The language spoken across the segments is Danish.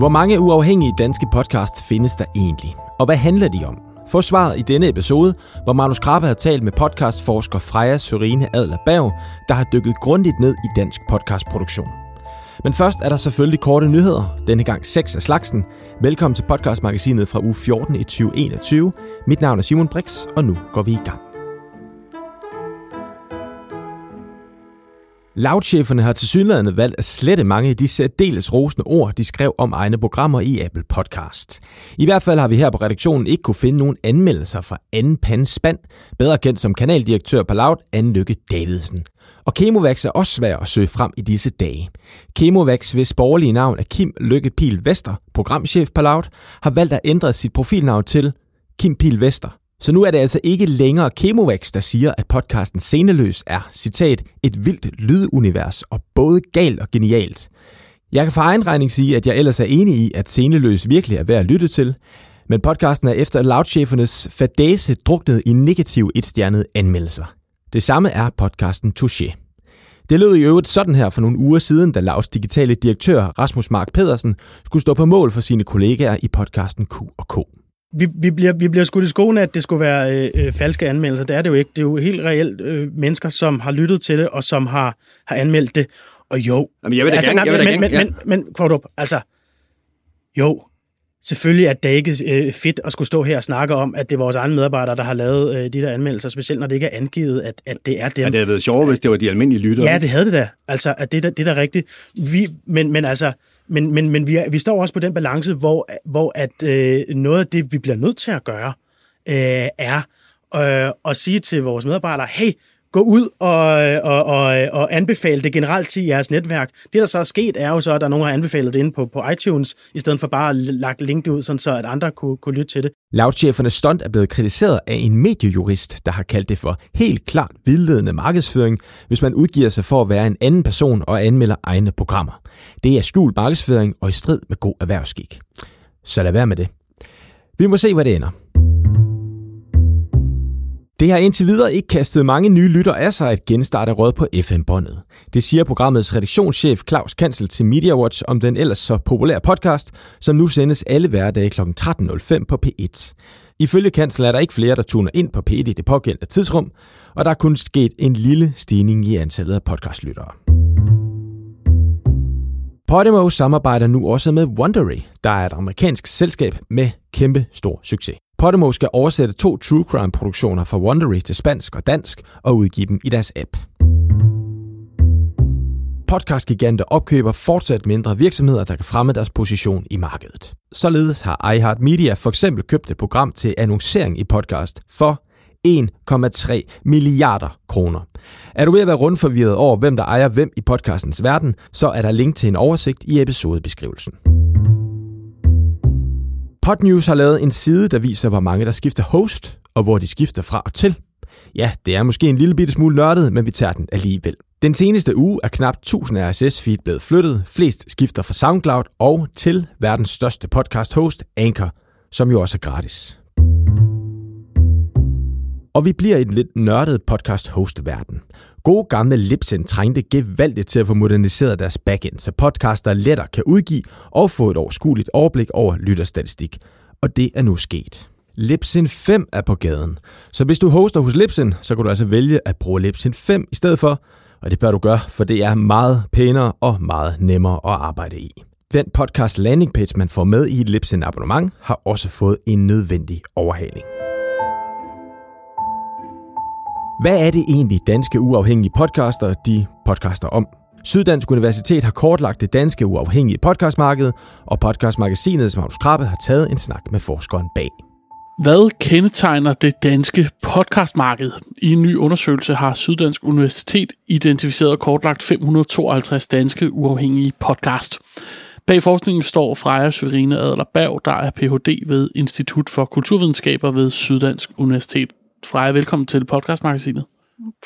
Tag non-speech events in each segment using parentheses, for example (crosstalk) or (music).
Hvor mange uafhængige danske podcasts findes der egentlig? Og hvad handler de om? Få svaret i denne episode, hvor Magnus Krabbe har talt med podcastforsker Freja Sørine Adler Berg, der har dykket grundigt ned i dansk podcastproduktion. Men først er der selvfølgelig korte nyheder, denne gang seks af slagsen. Velkommen til podcastmagasinet fra uge 14 i 2021. Mit navn er Simon Brix, og nu går vi i gang. Loudcheferne har tilsyneladende valgt at slette mange af de særdeles rosende ord, de skrev om egne programmer i Apple Podcast. I hvert fald har vi her på redaktionen ikke kunne finde nogen anmeldelser fra anden Pan spand, bedre kendt som kanaldirektør på Loud, Anne Lykke Davidsen. Og Kemovax er også svær at søge frem i disse dage. Kemovax, hvis borgerlige navn er Kim Lykke Pil Vester, programchef på Loud, har valgt at ændre sit profilnavn til Kim Pil Vester. Så nu er det altså ikke længere Kemovax, der siger, at podcasten Seneløs er, citat, et vildt lydunivers og både galt og genialt. Jeg kan for egen regning sige, at jeg ellers er enig i, at Seneløs virkelig er værd at lytte til, men podcasten er efter loudchefernes fadase druknet i negative etstjernede anmeldelser. Det samme er podcasten Touché. Det lød i øvrigt sådan her for nogle uger siden, da Lauts digitale direktør Rasmus Mark Pedersen skulle stå på mål for sine kollegaer i podcasten Q&K vi, vi, bliver, vi bliver skudt i skoene, at det skulle være øh, øh, falske anmeldelser. Det er det jo ikke. Det er jo helt reelt øh, mennesker, som har lyttet til det, og som har, har anmeldt det. Og jo... Jamen, jeg vil da altså, gerne, nej, men, men, men, men, men, altså... Jo, selvfølgelig er det ikke øh, fedt at skulle stå her og snakke om, at det er vores egne medarbejdere, der har lavet øh, de der anmeldelser, specielt når det ikke er angivet, at, at det er dem. Ja, det havde været sjovere, hvis det var de almindelige lyttere. Ja, det havde det da. Altså, at det, det er da rigtigt. Vi, men, men altså, men, men, men vi, er, vi står også på den balance, hvor, hvor at øh, noget af det, vi bliver nødt til at gøre, øh, er øh, at sige til vores medarbejdere, hey, gå ud og, og, og, og anbefale det generelt til jeres netværk. Det, der så er sket, er jo så, at der er nogen, der har anbefalet det inde på, på iTunes, i stedet for bare at lagt link ud, sådan så at andre kunne, kunne lytte til det. Loudchefernes stunt er blevet kritiseret af en mediejurist, der har kaldt det for helt klart vildledende markedsføring, hvis man udgiver sig for at være en anden person og anmelder egne programmer. Det er skjult markedsføring og i strid med god erhvervsskik. Så lad være med det. Vi må se, hvad det ender. Det har indtil videre ikke kastet mange nye lytter af sig at genstarte råd på FM-båndet. Det siger programmets redaktionschef Claus Kansel til MediaWatch om den ellers så populære podcast, som nu sendes alle hverdage kl. 13.05 på P1. Ifølge Kansel er der ikke flere, der tuner ind på P1 i det pågældende tidsrum, og der er kun sket en lille stigning i antallet af podcastlyttere. Podimo samarbejder nu også med Wondery, der er et amerikansk selskab med kæmpe stor succes. Podimo skal oversætte to true crime produktioner fra Wondery til spansk og dansk og udgive dem i deres app. Podcastgiganter opkøber fortsat mindre virksomheder, der kan fremme deres position i markedet. Således har iHeartMedia for eksempel købt et program til annoncering i podcast for 1,3 milliarder kroner. Er du ved at være rundforvirret over, hvem der ejer hvem i podcastens verden, så er der link til en oversigt i episodebeskrivelsen. Podnews har lavet en side, der viser, hvor mange der skifter host, og hvor de skifter fra og til. Ja, det er måske en lille bitte smule nørdet, men vi tager den alligevel. Den seneste uge er knap 1000 RSS-feed blevet flyttet, flest skifter fra SoundCloud og til verdens største podcast-host, Anchor, som jo også er gratis. Og vi bliver i den lidt nørdede podcast-host-verden. Gode gamle Libsyn trængte gevaldigt til at få moderniseret deres backend, så podcaster lettere kan udgive og få et overskueligt overblik over lytterstatistik. Og det er nu sket. Libsyn 5 er på gaden. Så hvis du hoster hos Libsyn, så kan du altså vælge at bruge Libsyn 5 i stedet for, og det bør du gøre, for det er meget pænere og meget nemmere at arbejde i. Den podcast landing page, man får med i et Libsyn abonnement, har også fået en nødvendig overhaling. Hvad er det egentlig danske uafhængige podcaster, de podcaster om? Syddansk Universitet har kortlagt det danske uafhængige podcastmarked, og podcastmagasinet Magnus Krabbe har taget en snak med forskeren bag. Hvad kendetegner det danske podcastmarked? I en ny undersøgelse har Syddansk Universitet identificeret og kortlagt 552 danske uafhængige podcast. Bag forskningen står Freja Sørine Adler Berg, der er Ph.D. ved Institut for Kulturvidenskaber ved Syddansk Universitet. Freja, velkommen til podcastmagasinet.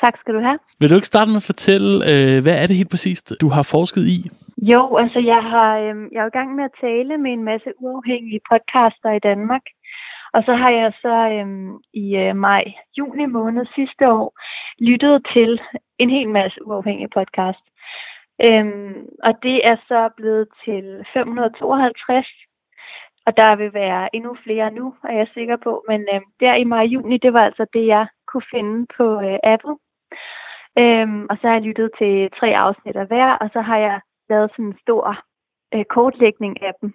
Tak skal du have. Vil du ikke starte med at fortælle, øh, hvad er det helt præcist, du har forsket i? Jo, altså jeg, har, øh, jeg er i gang med at tale med en masse uafhængige podcaster i Danmark. Og så har jeg så øh, i øh, maj, juni måned sidste år lyttet til en hel masse uafhængige podcast. Øhm, og det er så blevet til 552, og der vil være endnu flere nu, er jeg sikker på. Men øh, der i maj-juni, det var altså det, jeg kunne finde på øh, Apple. Øhm, og så har jeg lyttet til tre afsnit af hver, og så har jeg lavet sådan en stor øh, kortlægning af dem.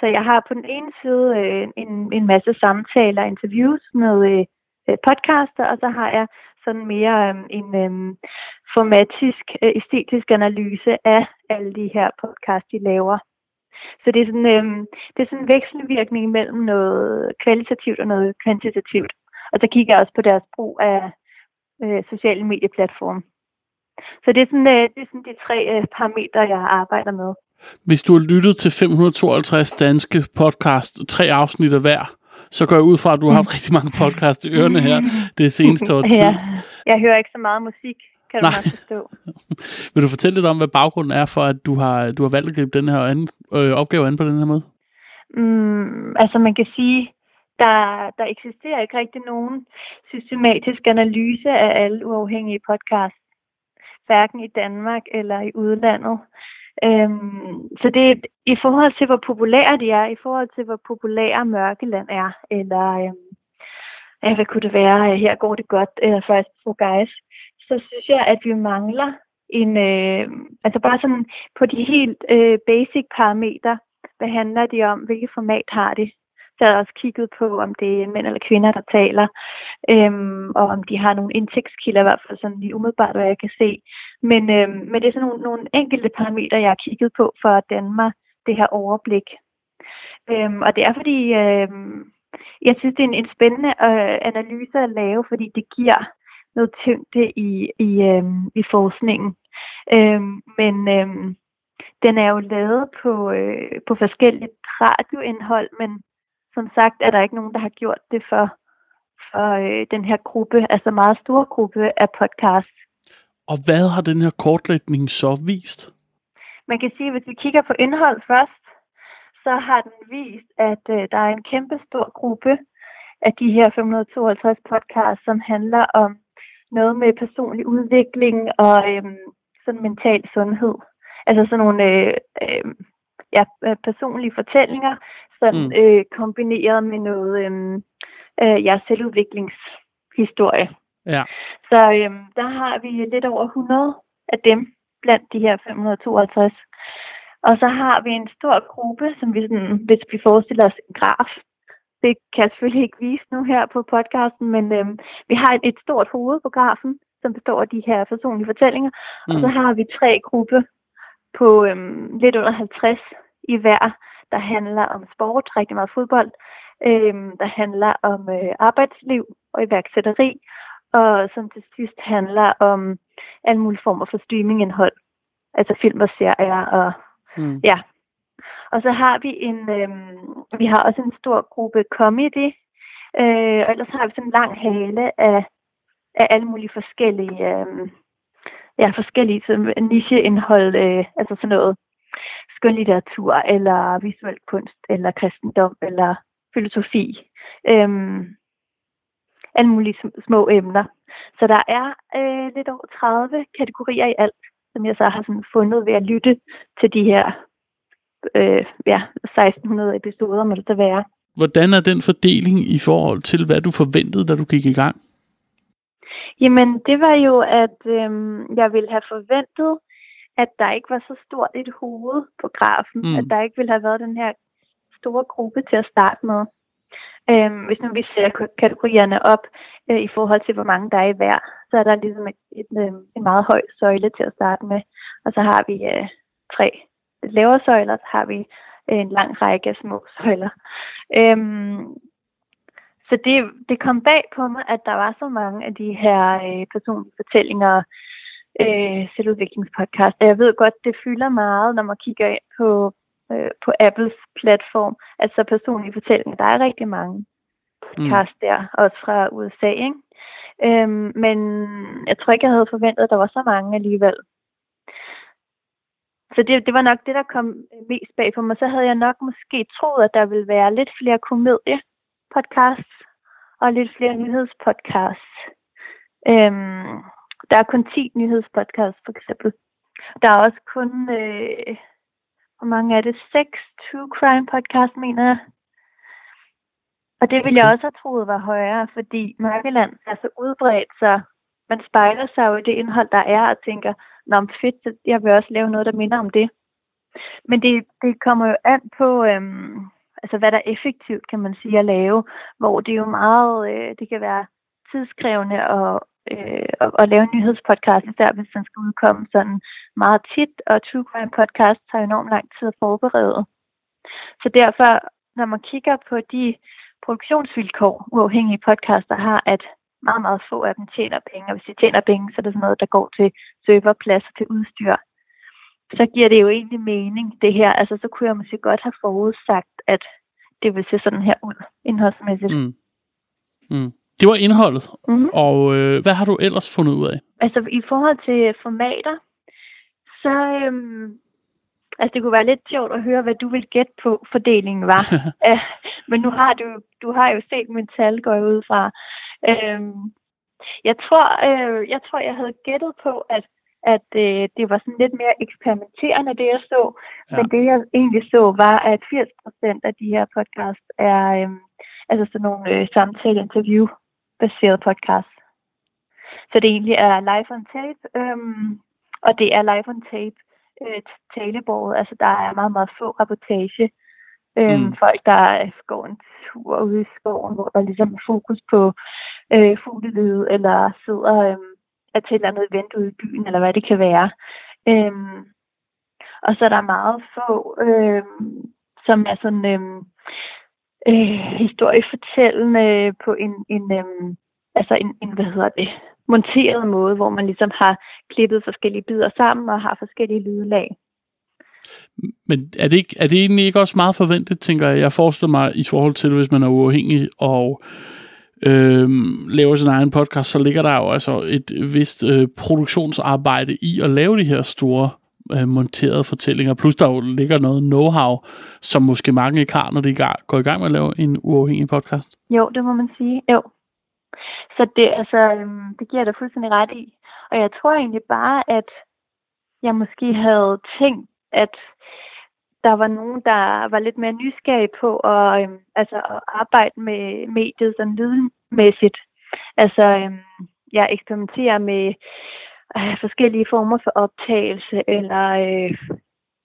Så jeg har på den ene side øh, en, en masse samtaler og interviews med øh, øh, podcaster, og så har jeg sådan mere øh, en øh, formatisk, øh, æstetisk analyse af alle de her podcasts, de laver. Så det er sådan, øh, det er sådan en vekselvirkning mellem noget kvalitativt og noget kvantitativt. Og så kigger jeg også på deres brug af øh, sociale medieplatforme. Så det er sådan, øh, det er sådan de tre øh, parametre, jeg arbejder med. Hvis du har lyttet til 552 danske podcast, tre afsnit af hver, så går jeg ud fra, at du har haft (laughs) rigtig mange podcast i ørene her det seneste år tid. Ja, jeg hører ikke så meget musik, kan Nej. du nok forstå. (laughs) Vil du fortælle lidt om, hvad baggrunden er for, at du har, du har valgt at gribe den her an, øh, opgave an på den her måde? Mm, altså man kan sige, der, der eksisterer ikke rigtig nogen systematisk analyse af alle uafhængige podcasts, hverken i Danmark eller i udlandet. Øhm, så det er i forhold til, hvor populære de er, i forhold til, hvor populære Mørkeland er, eller øhm, ja, hvad kunne det være, her går det godt, eller First for Guys, så synes jeg, at vi mangler en, øh, altså bare sådan på de helt øh, basic parametre, hvad handler det om, hvilket format har det, så har jeg også kigget på, om det er mænd eller kvinder, der taler, øhm, og om de har nogle indtægtskilder, i hvert fald sådan lige umiddelbart, hvad jeg kan se. Men, øhm, men det er sådan nogle, nogle enkelte parametre, jeg har kigget på for at danne mig det her overblik. Øhm, og det er fordi, øhm, jeg synes, det er en, en spændende øh, analyse at lave, fordi det giver noget tyngde i, i, øhm, i forskningen. Øhm, men øhm, den er jo lavet på, øh, på forskelligt radioindhold, men som sagt er der ikke nogen, der har gjort det for, for øh, den her gruppe, altså meget store gruppe af podcasts. Og hvad har den her kortlægning så vist? Man kan sige, at hvis vi kigger på indhold først, så har den vist, at øh, der er en kæmpe stor gruppe af de her 552 podcasts, som handler om noget med personlig udvikling og øh, sådan mental sundhed. Altså sådan nogle øh, øh, ja, personlige fortællinger, sådan mm. øh, kombineret med noget øh, øh, ja, selvudviklingshistorie. Ja. Så øh, der har vi lidt over 100 af dem blandt de her 552. Og så har vi en stor gruppe, som vi sådan, hvis vi forestiller os en graf, det kan jeg selvfølgelig ikke vise nu her på podcasten, men øh, vi har et, et stort hoved på grafen, som består af de her personlige fortællinger, mm. og så har vi tre grupper på øh, lidt under 50 i hver, der handler om sport, rigtig meget fodbold, øh, der handler om øh, arbejdsliv og iværksætteri, og som til sidst handler om alle mulige former for streamingindhold, altså film og serier og Mm. ja. Og så har vi en, øh, vi har også en stor gruppe comedy, øh, og ellers har vi sådan en lang hale af, af alle mulige forskellige, øh, ja, forskellige nicheindhold, øh, altså sådan noget skønlitteratur, eller visuel kunst, eller kristendom, eller filosofi. Øh, alle mulige små emner. Så der er øh, lidt over 30 kategorier i alt, som jeg så har sådan fundet ved at lytte til de her øh, ja, 1600 episoder, må det være. Hvordan er den fordeling i forhold til, hvad du forventede, da du gik i gang? Jamen, det var jo, at øh, jeg ville have forventet, at der ikke var så stort et hoved på grafen, Mm. at der ikke ville have været den her store gruppe til at starte med. Øhm, hvis nu vi ser kategorierne op øh, i forhold til, hvor mange der er i hver, så er der ligesom et, et, øh, en meget høj søjle til at starte med. Og så har vi øh, tre lavere søjler, så har vi øh, en lang række af små søjler. Øhm, så det, det kom bag på mig, at der var så mange af de her øh, personlige fortællinger, øh, selvudviklingspodcast. Jeg ved godt, det fylder meget, når man kigger ind på, øh, på Apples platform. Altså personlige fortællinger. Der er rigtig mange podcast mm. der, også fra USA. Ikke? Øhm, men jeg tror ikke, jeg havde forventet, at der var så mange alligevel. Så det, det var nok det, der kom mest bag på mig. Så havde jeg nok måske troet, at der ville være lidt flere komediepodcasts og lidt flere nyhedspodcasts. Øhm, der er kun 10 nyhedspodcasts, for eksempel. Der er også kun, øh, hvor mange er det? Seks true crime podcast, mener jeg. Og det ville jeg også have troet var højere, fordi Mørkeland er så udbredt, så man spejler sig jo i det indhold, der er, og tænker, Nå, fedt, jeg vil også lave noget, der minder om det. Men det, det kommer jo an på, øhm, altså hvad der er effektivt, kan man sige, at lave, hvor det er jo meget, øh, det kan være tidskrævende at, øh, at, at lave en nyhedspodcast, især hvis den skal udkomme sådan meget tit, og True Crime Podcast tager enormt lang tid at forberede. Så derfor, når man kigger på de produktionsvilkår, uafhængige podcaster har, at meget, meget få af dem tjener penge, og hvis de tjener penge, så er det sådan noget, der går til serverpladser, til udstyr. Så giver det jo egentlig mening, det her. Altså, så kunne jeg måske godt have forudsagt, at det vil se sådan her ud, indholdsmæssigt. Mm. Mm. Det var indholdet. Mm. Og øh, hvad har du ellers fundet ud af? Altså, i forhold til formater, så øhm, Altså, det kunne være lidt sjovt at høre, hvad du vil gætte på, fordelingen var. (laughs) uh, men nu har du, du har jo set min tal, går ud fra. Uh, jeg, tror, uh, jeg tror, jeg havde gættet på, at, at uh, det var sådan lidt mere eksperimenterende, det jeg så. Ja. Men det, jeg egentlig så, var, at 80 procent af de her podcasts er um, altså sådan nogle uh, samtale-interview-baserede podcasts. Så det egentlig er live on tape, um, og det er live on tape øh, talebordet. Altså, der er meget, meget få rapportage. Øh, mm. Folk, der går en tur ude i skoven, hvor der ligesom er fokus på øh, fuglelyd, eller sidder øh, at til et eller andet event ude i byen, eller hvad det kan være. Øh, og så er der meget få, øh, som er sådan øh, øh, historiefortællende på en, en øh, altså en, en, hvad hedder det, monteret måde, hvor man ligesom har klippet forskellige bidder sammen og har forskellige lydlag. Men er det, ikke, er det egentlig ikke også meget forventet, tænker jeg? Jeg forestiller mig, i forhold til, hvis man er uafhængig og øh, laver sin egen podcast, så ligger der jo altså et vist øh, produktionsarbejde i at lave de her store øh, monterede fortællinger. Plus der jo ligger noget know-how, som måske mange ikke har, når de går i gang med at lave en uafhængig podcast. Jo, det må man sige. Jo, så det, altså, øhm, det giver jeg dig fuldstændig ret i. Og jeg tror egentlig bare, at jeg måske havde tænkt, at der var nogen, der var lidt mere nysgerrige på at, øhm, altså, at arbejde med mediet sådan lydmæssigt. Altså, øhm, jeg eksperimenterer med øh, forskellige former for optagelse, eller øh,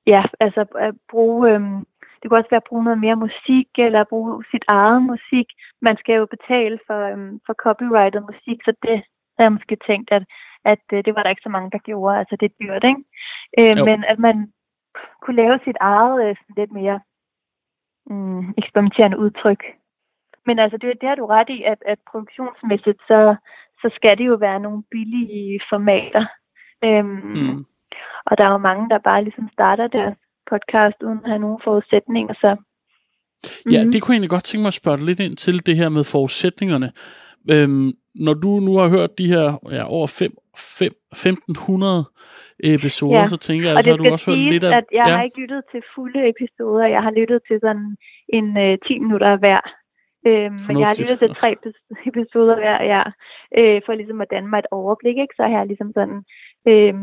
ja, altså at bruge øhm, det kunne også være at bruge noget mere musik, eller bruge sit eget musik. Man skal jo betale for, um, for copyrighted musik, så det havde jeg måske tænkt, at, at uh, det var der ikke så mange, der gjorde. Altså, det er dyrt, ikke? Uh, men at man kunne lave sit eget uh, lidt mere um, eksperimenterende udtryk. Men altså, det, det har du ret i, at, at produktionsmæssigt, så, så skal det jo være nogle billige formater. Um, mm. Og der er jo mange, der bare ligesom starter deres podcast uden at have nogen forudsætninger. Så. Mm-hmm. Ja, mhm. det kunne jeg egentlig godt tænke mig at spørge lidt ind til, det her med forudsætningerne. Øhm, når du nu har hørt de her ja, over 5, 5, 1500 episoder, ja. så tænker jeg, så har du også hørt lidt af... at jeg ja. har ikke lyttet til fulde episoder, jeg har lyttet til sådan en øh, 10 minutter hver. Øhm, men jeg har lyttet til tre (laughs) episoder hver, ja, øh, for ligesom at danne mig et overblik, ikke? så har jeg ligesom sådan øh,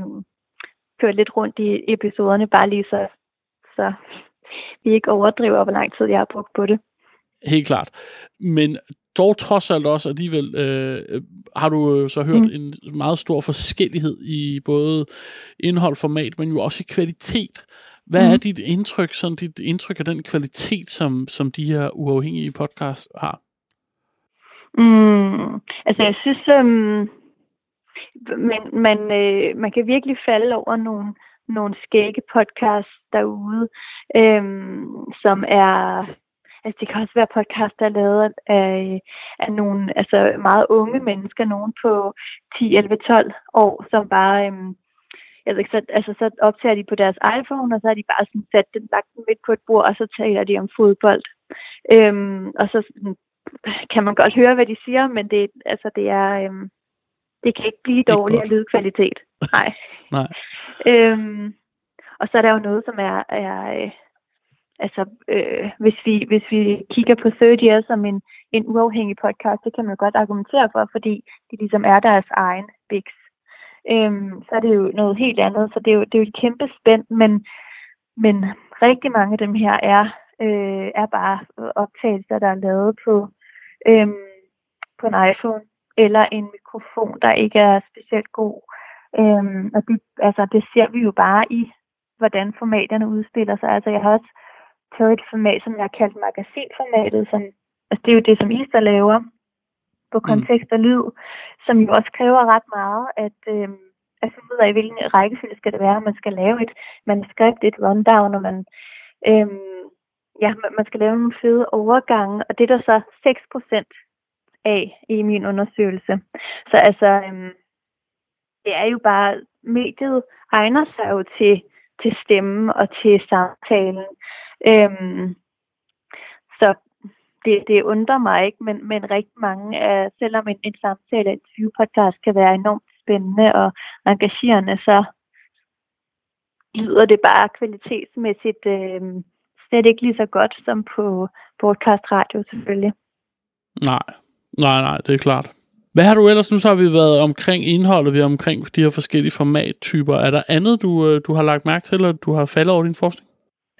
kørt lidt rundt i episoderne, bare lige så så vi ikke overdriver, hvor lang tid jeg har brugt på det. Helt klart. Men dog trods alt også alligevel, øh, har du så hørt mm. en meget stor forskellighed i både indhold, format, men jo også i kvalitet. Hvad mm. er dit indtryk, sådan dit indtryk af den kvalitet, som, som de her uafhængige podcasts har? Mm, altså jeg synes, øhm, man, man, øh, man kan virkelig falde over nogle, nogle skægge podcasts derude, øhm, som er Altså, det kan også være podcast, der er lavet af, af nogle altså meget unge mennesker, nogen på 10, 11, 12 år, som bare, øhm, jeg ved ikke, så, altså, så optager de på deres iPhone, og så har de bare sådan sat den, lagt den midt på et bord, og så taler de om fodbold. Øhm, og så kan man godt høre, hvad de siger, men det, altså, det er, øhm, det kan ikke blive dårligere lydkvalitet. Nej. (laughs) Nej. Øhm, og så er der jo noget, som er, er øh, altså, øh, hvis, vi, hvis vi kigger på Third Year som en, en uafhængig podcast, det kan man godt argumentere for, fordi det ligesom er deres egen biks. øhm, så er det jo noget helt andet. Så det er jo, det er jo et kæmpe spænd, men, men rigtig mange af dem her er, øh, er bare optagelser, der er lavet på, øhm, på en iPhone eller en mikrofon, der ikke er specielt god. Øhm, og det, altså, det ser vi jo bare i, hvordan formaterne udspiller sig. Altså, jeg har også taget et format, som jeg har kaldt magasinformatet, som, altså, det er jo det, som Easter laver på mm. kontekst og lyd, som jo også kræver ret meget, at, øhm, at finde ud af, hvilken rækkefølge skal det være, man skal lave et manuskript, et rundown, og man, øhm, ja, man skal lave nogle fede overgange, og det er der så 6% af i min undersøgelse. Så altså, øhm, det er jo bare, mediet egner sig jo til, til stemmen og til samtalen. Øhm, så det, det undrer mig ikke, men, men rigtig mange af, selvom en, en samtale, en interviewpodcast kan være enormt spændende og engagerende, så lyder det bare kvalitetsmæssigt øh, slet ikke lige så godt som på broadcast radio selvfølgelig. Nej, nej, nej, det er klart. Hvad har du ellers? Nu så har vi været omkring indholdet, vi er omkring de her forskellige formattyper. Er der andet, du, øh, du har lagt mærke til, eller du har faldet over din forskning?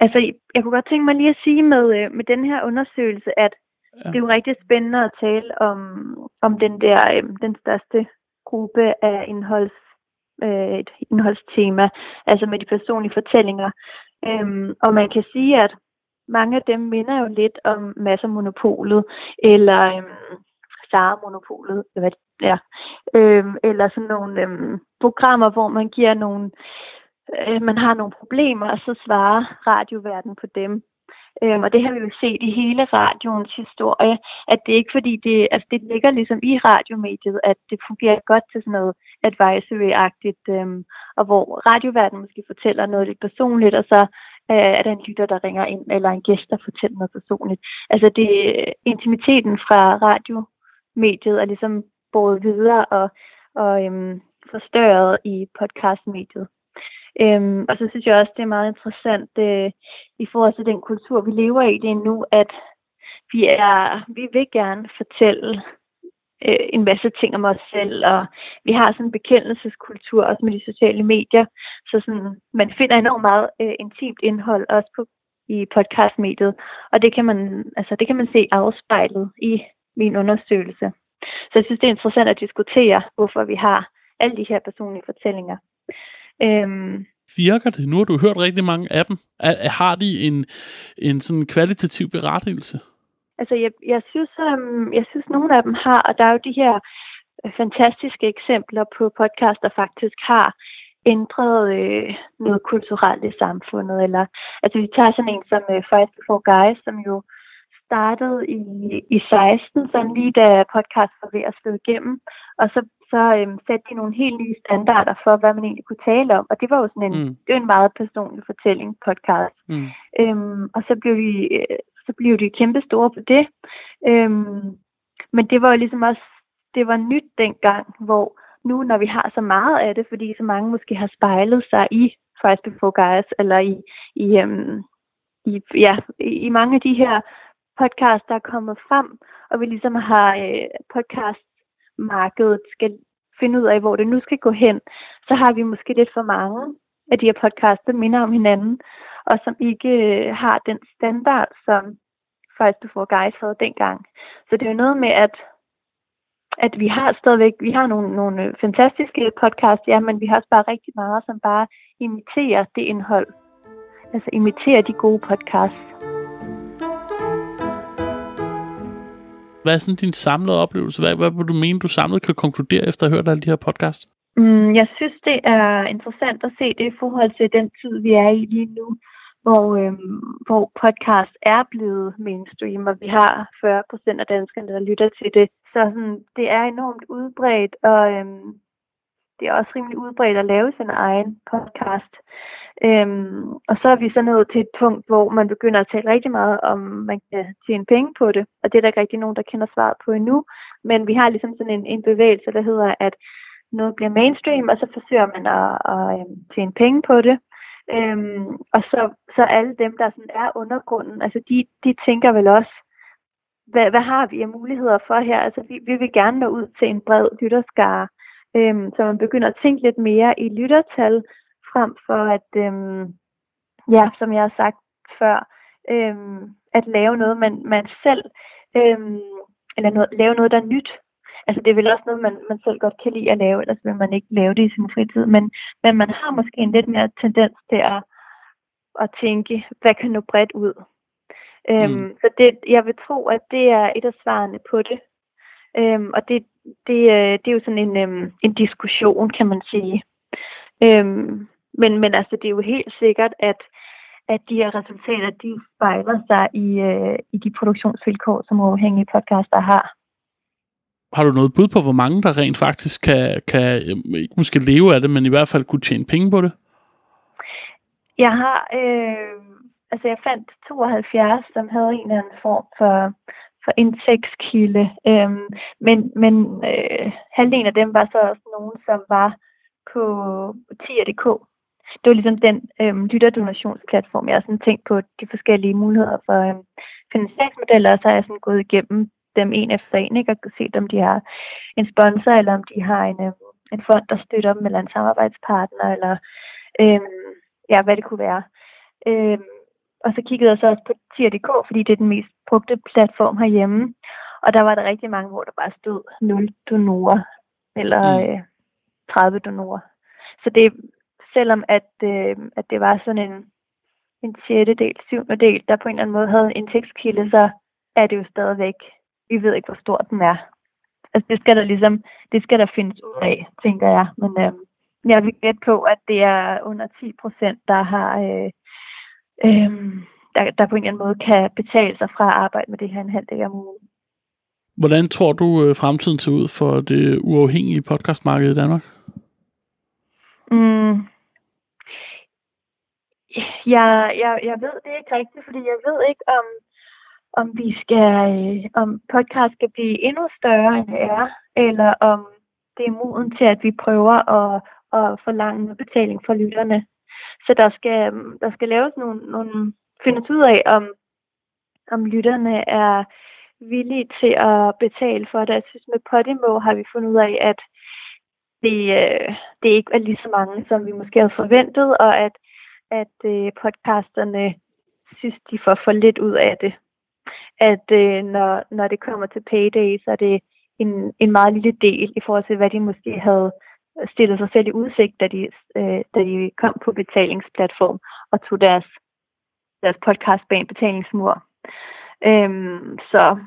Altså, jeg kunne godt tænke mig lige at sige med, øh, med den her undersøgelse, at ja. det er jo rigtig spændende at tale om, om den der, øh, den største gruppe af indholds, øh, et indholdstema, altså med de personlige fortællinger. Øhm, og man kan sige, at mange af dem minder jo lidt om massermonopolet, eller øhm, Sara-monopolet, hvad det er. Øhm, eller sådan nogle øhm, programmer, hvor man giver nogle, øh, man har nogle problemer, og så svarer radioverden på dem. Øhm, og det har vi jo set i hele radioens historie, at det er ikke fordi, det, altså det ligger ligesom i radiomediet, at det fungerer godt til sådan noget advisory-agtigt, øhm, og hvor radioverdenen måske fortæller noget lidt personligt, og så øh, er der en lytter, der ringer ind, eller en gæst, der fortæller noget personligt. Altså det intimiteten fra radio mediet er ligesom båret videre og, og øhm, forstørret i podcastmediet. Øhm, og så synes jeg også, det er meget interessant øh, i forhold til den kultur, vi lever i lige nu, at vi er, vi vil gerne fortælle øh, en masse ting om os selv, og vi har sådan en bekendelseskultur også med de sociale medier, så sådan, man finder enormt meget øh, intimt indhold også på, i podcastmediet, og det kan man, altså, det kan man se afspejlet i min undersøgelse. Så jeg synes, det er interessant at diskutere, hvorfor vi har alle de her personlige fortællinger. Øhm, Virker det? Nu har du hørt rigtig mange af dem. Har de en, en sådan kvalitativ berettigelse? Altså, jeg, jeg, synes, um, jeg synes, nogle af dem har, og der er jo de her øh, fantastiske eksempler på podcast, der faktisk har ændret øh, noget kulturelt i samfundet. Eller, altså, vi tager sådan en som uh, Five Before Guys, som jo startede i, i 16, sådan lige da podcast var ved at slå igennem, og så så øhm, satte de nogle helt nye standarder for, hvad man egentlig kunne tale om. Og det var jo sådan en, mm. det var en meget personlig fortælling podcast. Mm. Øhm, og så blev de, øh, så blev de kæmpe store på det. Øhm, men det var jo ligesom også, det var nyt dengang, hvor nu når vi har så meget af det, fordi så mange måske har spejlet sig i Price Before Guys, eller i, i, øhm, i, ja, i mange af de her podcast, der er kommet frem, og vi ligesom har øh, podcast markedet skal finde ud af, hvor det nu skal gå hen, så har vi måske lidt for mange af de her podcasts, der minder om hinanden, og som ikke øh, har den standard, som First Before Guys havde dengang. Så det er jo noget med, at at vi har stadigvæk, vi har nogle, nogle øh, fantastiske podcasts, ja, men vi har også bare rigtig meget, som bare imiterer det indhold. Altså imiterer de gode podcasts. Hvad er sådan din samlede oplevelse? Hvad, hvad vil du mene, du samlet kan konkludere efter at have hørt alle de her podcasts? Mm, jeg synes, det er interessant at se det i forhold til den tid, vi er i lige nu, hvor, øhm, hvor podcast er blevet mainstream, og vi har 40 procent af danskerne, der lytter til det. Så sådan, det er enormt udbredt, og øhm, det er også rimelig udbredt at lave sin egen podcast. Øhm, og så er vi så nået til et punkt, hvor man begynder at tale rigtig meget om, man kan tjene penge på det. Og det er der ikke rigtig nogen, der kender svaret på endnu. Men vi har ligesom sådan en, en bevægelse, der hedder, at noget bliver mainstream, og så forsøger man at, at, at tjene penge på det. Øhm, og så, så alle dem, der sådan er undergrunden, altså de, de tænker vel også, hvad, hvad har vi af muligheder for her? Altså vi, vi vil gerne nå ud til en bred lytterskare, Øhm, så man begynder at tænke lidt mere i lyttertal, frem for at, øhm, ja, som jeg har sagt før, øhm, at lave noget, man, man selv, øhm, eller noget, lave noget, der er nyt. Altså det er vel også noget, man, man selv godt kan lide at lave, ellers vil man ikke lave det i sin fritid. Men, men man har måske en lidt mere tendens til at, at tænke, hvad kan nå bredt ud? Øhm, mm. Så det, jeg vil tro, at det er et af svarene på det. Øhm, og det, det, øh, det er jo sådan en, øhm, en diskussion, kan man sige. Øhm, men, men altså, det er jo helt sikkert, at, at de her resultater, de spejler sig i, øh, i de produktionsvilkår, som uafhængige podcaster har. Har du noget bud på, hvor mange der rent faktisk kan, kan ikke måske leve af det, men i hvert fald kunne tjene penge på det? Jeg har, øh, altså jeg fandt 72, som havde en eller anden form for, for indtægtskilde, Øhm, men, men øh, halvdelen af dem var så også nogen, som var på 10.dk. Det var ligesom den øhm, lytterdonationsplatform, jeg har sådan tænkt på de forskellige muligheder for øhm, finansieringsmodeller, og så har jeg sådan gået igennem dem en efter en, ikke, og set om de har en sponsor, eller om de har en, øhm, en fond, der støtter dem, eller en samarbejdspartner, eller øhm, ja, hvad det kunne være. Øhm, og så kiggede jeg så også på tier.dk, fordi det er den mest brugte platform herhjemme. Og der var der rigtig mange, hvor der bare stod 0 donorer, eller mm. øh, 30 donorer. Så det, selvom at, øh, at det var sådan en, en sjettedel, syvende del, der på en eller anden måde havde en indtægtskilde, så er det jo stadigvæk, vi ved ikke, hvor stor den er. Altså det skal der ligesom, det skal der findes ud af, tænker jeg. Men øh, jeg vil gætte på, at det er under 10 procent, der har øh, øh, der, der på en eller anden måde kan betale sig fra at arbejde med det her en halv dag om ugen. Hvordan tror du, øh, fremtiden ser ud for det uafhængige podcastmarked i Danmark? Mm. Jeg, jeg, jeg ved det ikke rigtigt, fordi jeg ved ikke, om, om vi skal, øh, om podcast skal blive endnu større, end det er, eller om det er moden til, at vi prøver at, at forlange betaling for lytterne. Så der skal, der skal laves nogle, nogle findes ud af, om, om lytterne er villige til at betale for det. Jeg synes, med Podimo har vi fundet ud af, at det, øh, det ikke er lige så mange, som vi måske havde forventet, og at, at øh, podcasterne synes, de får for lidt ud af det. At øh, når, når det kommer til payday, så er det en, en meget lille del i forhold til, hvad de måske havde stillede sig selv i udsigt, da de, øh, da de kom på betalingsplatform og tog deres, deres podcast bag en betalingsmur. Øhm, så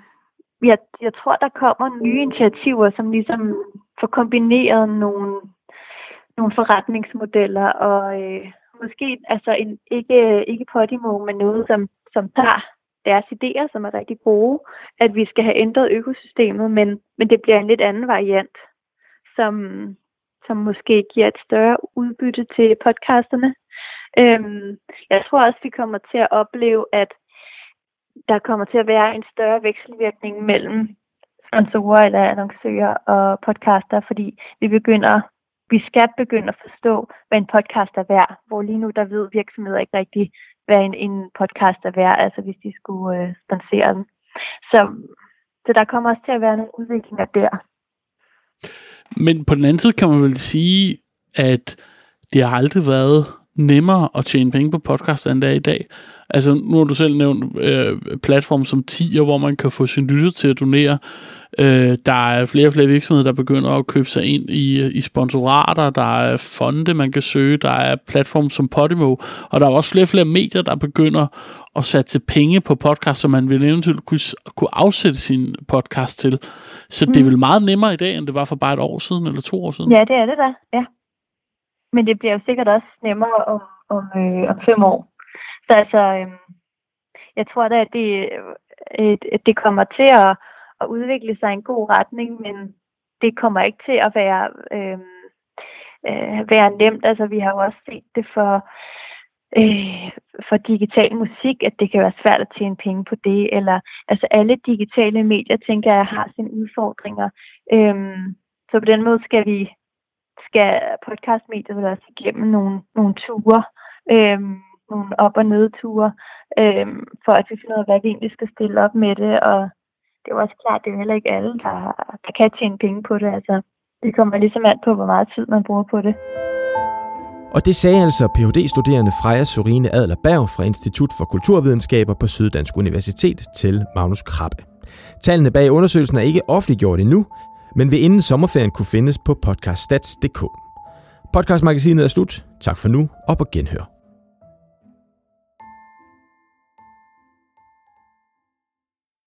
jeg, jeg tror, der kommer nye initiativer, som ligesom får kombineret nogle, nogle forretningsmodeller og øh, måske altså en, ikke, ikke Podimo, men noget, som, som tager deres idéer, som er rigtig gode, at vi skal have ændret økosystemet, men, men det bliver en lidt anden variant, som, som måske giver et større udbytte til podcasterne. Øhm, jeg tror også, vi kommer til at opleve, at der kommer til at være en større vekselvirkning mellem sponsorer eller annoncører og podcaster, fordi vi begynder, vi skal begynde at forstå, hvad en podcast er værd, hvor lige nu der ved virksomheder ikke rigtig, hvad en, en podcast er værd, altså hvis de skulle øh, sponsere den. Så, så der kommer også til at være nogle udviklinger der. Men på den anden side kan man vel sige, at det har aldrig været nemmere at tjene penge på podcast, end det er i dag. Altså, nu har du selv nævnt øh, platform som Tier, hvor man kan få sin lytter til at donere. Øh, der er flere og flere virksomheder, der begynder at købe sig ind i, i sponsorater. Der er fonde, man kan søge. Der er platform som Podimo. Og der er også flere og flere medier, der begynder at sætte penge på podcast, som man vil eventuelt kunne, kunne afsætte sin podcast til. Så mm. det er vel meget nemmere i dag, end det var for bare et år siden eller to år siden? Ja, det er det da, ja. Men det bliver jo sikkert også nemmere om, om, øh, om fem år. Så altså, øh, jeg tror da, at det, øh, det kommer til at, at udvikle sig i en god retning, men det kommer ikke til at være, øh, øh, være nemt. Altså, vi har jo også set det for, øh, for digital musik, at det kan være svært at tjene penge på det. Eller, altså alle digitale medier, tænker jeg, har sine udfordringer. Øh, så på den måde skal vi skal podcastmediet vel også igennem nogle, nogle ture, øh, nogle op- og nedture, øh, for at vi finder ud af, hvad vi egentlig skal stille op med det. Og det er jo også klart, det er heller ikke alle, der, der kan tjene penge på det. Altså, det kommer ligesom an på, hvor meget tid man bruger på det. Og det sagde altså Ph.D.-studerende Freja Sorine Adler Berg fra Institut for Kulturvidenskaber på Syddansk Universitet til Magnus Krabbe. Tallene bag undersøgelsen er ikke offentliggjort endnu, men vil inden sommerferien kunne findes på podcaststats.dk. Podcastmagasinet er slut. Tak for nu og på genhør.